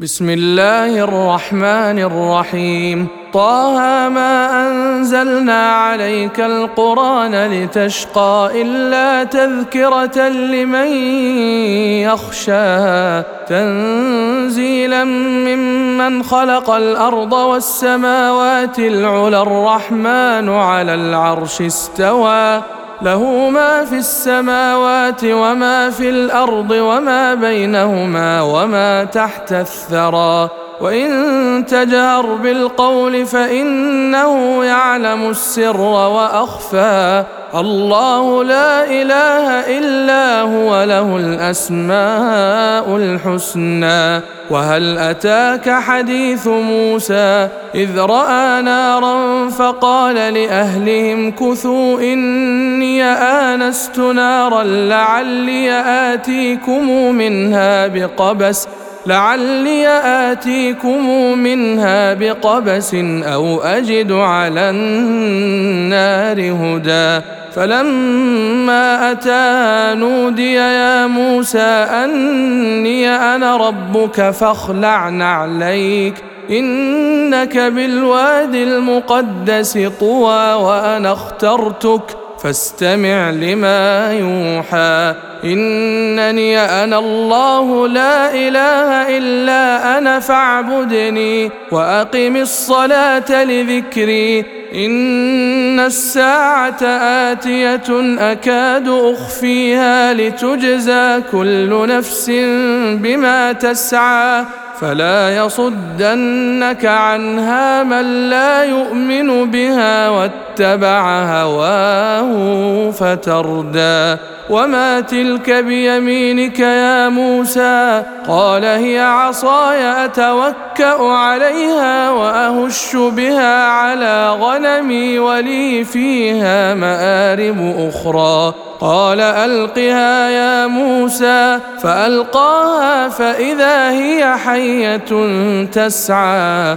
بسم الله الرحمن الرحيم. طه ما أنزلنا عليك القرآن لتشقى إلا تذكرة لمن يخشى. تنزيلا ممن خلق الأرض والسماوات العلى الرحمن على العرش استوى. له ما في السماوات وما في الأرض وما بينهما وما تحت الثرى. وإن تجهر بالقول فإنه يعلم السر وأخفى. الله لا إله إلا هو له الأسماء الحسنى. وهل أتاك حديث موسى؟ إذ رأى نارا فقال لأهلهم كثوا إني آنست نارا لعلي آتيكم منها بقبس لعلي آتيكم منها بقبس أو أجد على النار هدى. فلما أتاها نودي يا موسى أني أنا ربك فاخلع نعليك إنك بالواد المقدس طوى وأنا اخترتك فاستمع لما يوحى. إنني أنا الله لا إله إلا أنا فاعبدني وأقم الصلاة لذكري. إن الساعة آتية أكاد أخفيها لتجزى كل نفس بما تسعى فلا يصدنك عنها من لا يؤمن بها واتبع هواه فتردى وما تلك بيمينك يا موسى قال هي عصاي اتوكا عليها واهش بها على غنمي ولي فيها مارب أخرى قال القها يا موسى فالقاها فاذا هي حيه تسعى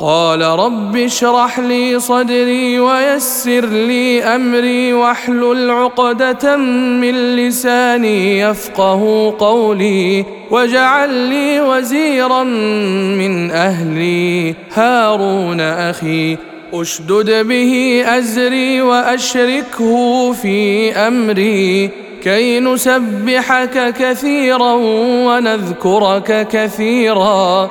قال رب اشرح لي صدري ويسر لي أمري واحلل عقدة من لساني يفقه قولي واجعل لي وزيرا من أهلي. هارون أخي أشدد به أزري وأشركه في أمري. كي نسبحك كثيرا ونذكرك كثيرا.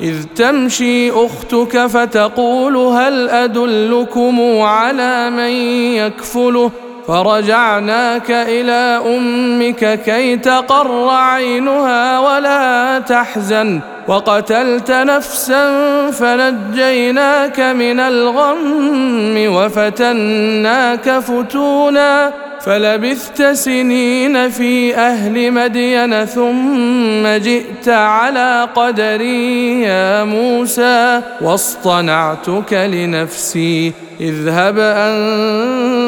إذ تمشي أختك فتقول هل أدلكم على من يكفله؟ فرجعناك إلى أمك كي تقر عينها ولا تحزن. وقتلت نفسا فنجيناك من الغم وفتناك فتونا. فلبثت سنين في أهل مدين ثم جئت على قدري يا موسى واصطنعتك لنفسي اذهب أنت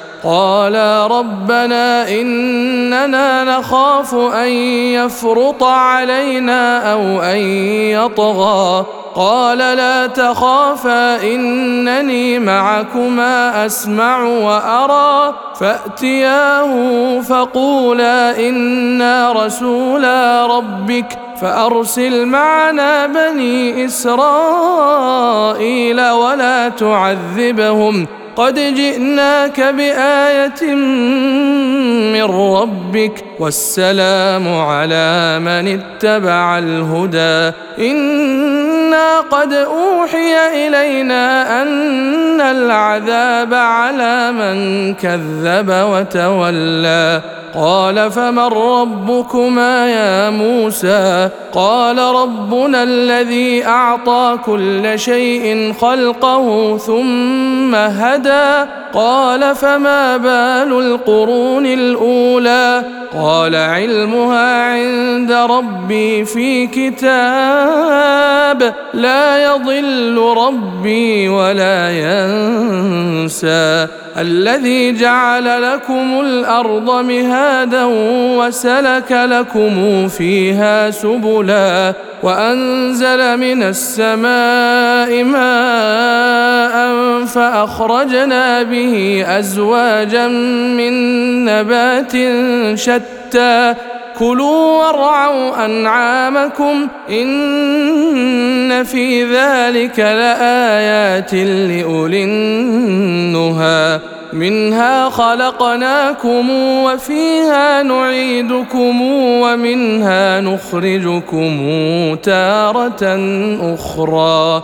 قالا ربنا إننا نخاف أن يفرط علينا أو أن يطغى. قال لا تخافا إنني معكما أسمع وأرى. فأتياه فقولا إنا رسولا ربك. فأرسل معنا بني إسرائيل ولا تعذبهم. قد جئناك بآية من ربك والسلام على من اتبع الهدى. إنا قد أوحي إلينا أن العذاب على من كذب وتولى. قال فمن ربكما يا موسى؟ قال ربنا الذي أعطى كل شيء خلقه ثم هدى. قال فما بال القرون الأولى؟ قال علمها عند ربي في كتاب. لا يضل ربي ولا ينسى. الذي جعل لكم الأرض مهادا وسلك لكم فيها سبلا وأنزل من السماء ماء فأخرجنا به أزواجا من نبات شتى كلوا وارعوا أنعامكم إن في ذلك لآيات لأولي النهى. منها خلقناكم وفيها نعيدكم ومنها نخرجكم تارة أخرى.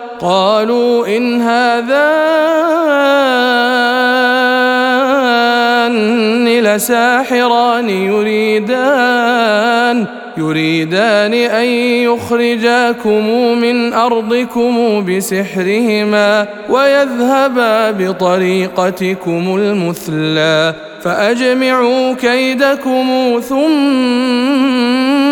قالوا إن هذان لساحران يريدان يريدان أن يخرجاكم من أرضكم بسحرهما ويذهبا بطريقتكم المثلى فأجمعوا كيدكم ثم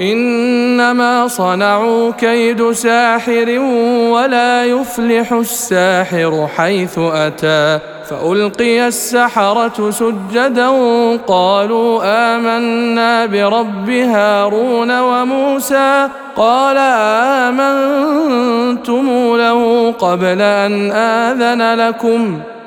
إنما صنعوا كيد ساحر ولا يفلح الساحر حيث أتى فألقي السحرة سجدا قالوا آمنا برب هارون وموسى قال آمنتم له قبل أن آذن لكم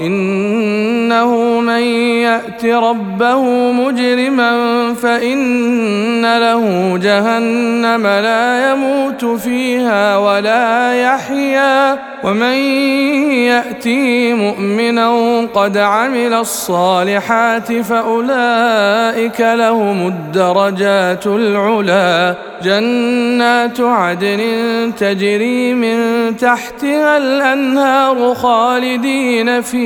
إنه من يأت ربه مجرما فإن له جهنم لا يموت فيها ولا يحيا ومن يأتي مؤمنا قد عمل الصالحات فأولئك لهم الدرجات العلى جنات عدن تجري من تحتها الأنهار خالدين فيها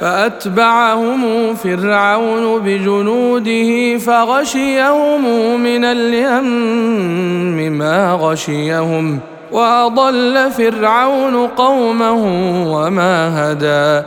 فأتبعهم فرعون بجنوده فغشيهم من اليم ما غشيهم وأضل فرعون قومه وما هدى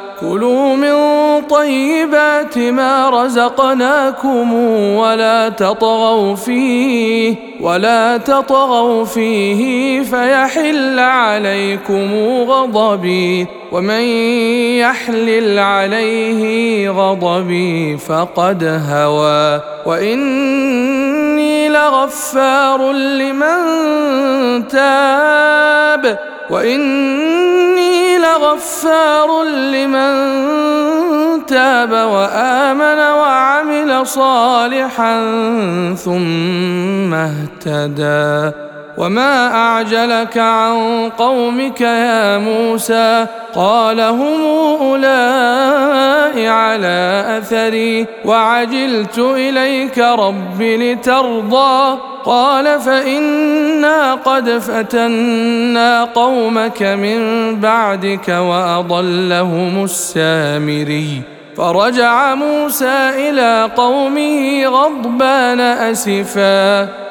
كلوا من طيبات ما رزقناكم ولا تطغوا فيه ولا تطغوا فيه فيحل عليكم غضبي ومن يحلل عليه غضبي فقد هوى. وإني لغفار لمن تاب. وإني لغفار لمن تاب وآمن وعمل صالحا ثم اهتدى وما اعجلك عن قومك يا موسى قال هم اولئك على اثري وعجلت اليك رب لترضى قال فانا قد فتنا قومك من بعدك واضلهم السامري فرجع موسى إلى قومه غضبان اسفا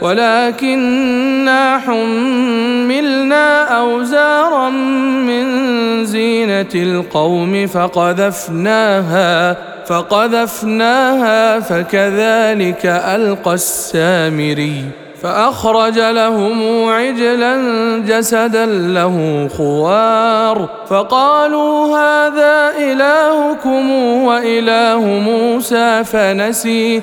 ولكنا حملنا أوزارا من زينة القوم فقذفناها فقذفناها فكذلك ألقى السامري فأخرج لهم عجلا جسدا له خوار فقالوا هذا إلهكم وإله موسى فنسي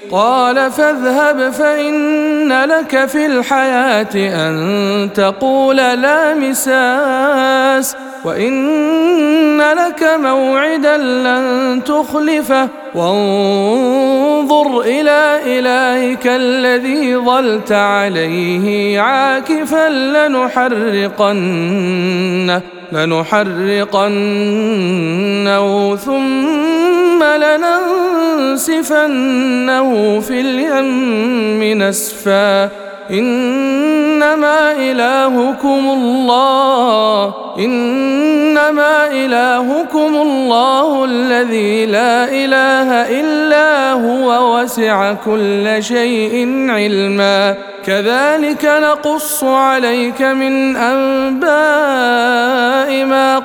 قال فاذهب فإن لك في الحياة أن تقول لا مساس وإن لك موعدا لن تخلفه وانظر إلى إلهك الذي ظلت عليه عاكفا لنحرقنه لنحرقنه ثم لننسفنه في اليم نسفا. إنما إلهكم الله إنما إلهكم الله الذي لا إله إلا هو وسع كل شيء علما. كذلك نقص عليك من أنباء ما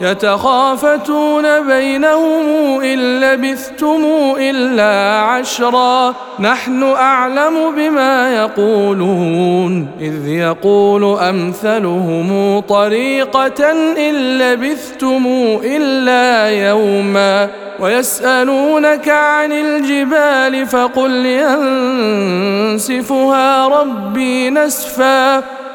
يتخافتون بينهم إن لبثتم إلا عشرا. نحن أعلم بما يقولون إذ يقول أمثلهم طريقة إن لبثتم إلا يوما ويسألونك عن الجبال فقل ينسفها ربي نسفا.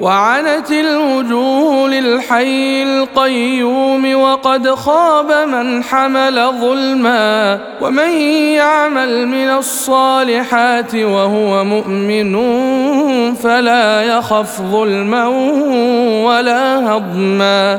وعنت الوجوه للحي القيوم وقد خاب من حمل ظلما ومن يعمل من الصالحات وهو مؤمن فلا يخف ظلما ولا هضما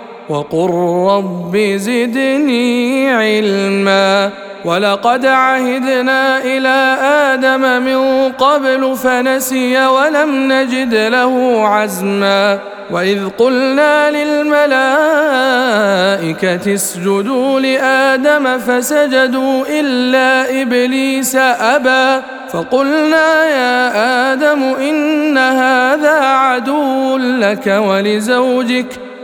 وقل رب زدني علما. ولقد عهدنا إلى آدم من قبل فنسي ولم نجد له عزما. وإذ قلنا للملائكة اسجدوا لآدم فسجدوا إلا إبليس أبى. فقلنا يا آدم إن هذا عدو لك ولزوجك.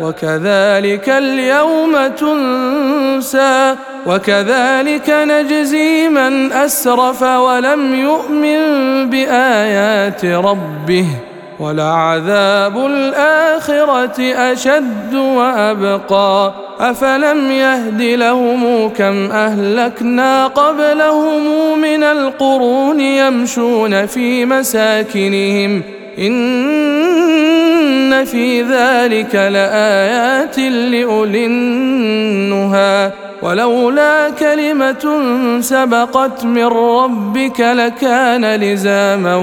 وكذلك اليوم تنسى وكذلك نجزي من أسرف ولم يؤمن بآيات ربه ولعذاب الآخرة أشد وأبقى أفلم يهد لهم كم أهلكنا قبلهم من القرون يمشون في مساكنهم في ذلك لآيات لأولي النهى ولولا كلمة سبقت من ربك لكان لزاما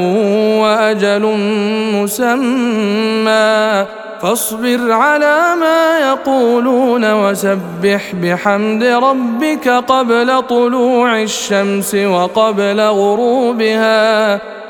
وأجل مسمى. فاصبر على ما يقولون وسبح بحمد ربك قبل طلوع الشمس وقبل غروبها.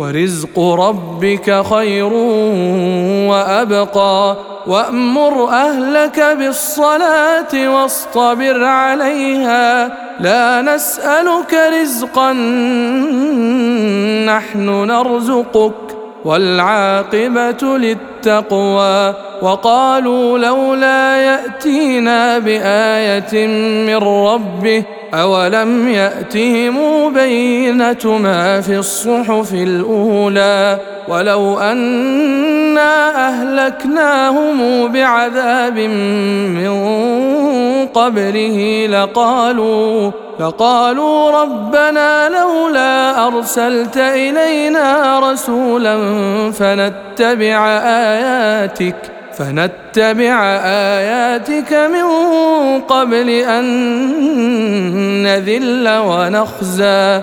ورزق ربك خير وأبقى وأمر أهلك بالصلاة واصطبر عليها لا نسألك رزقا نحن نرزقك والعاقبة للتقوى. وقالوا لولا يأتينا بآية من ربه أولم يأتهم بينة ما في الصحف الأولى. ولو أنا أهلكناهم بعذاب من قبله لقالوا فقالوا ربنا لولا أرسلت إلينا رسولا فنتبع آياتك فنتبع آياتك من قبل أن نذل ونخزى.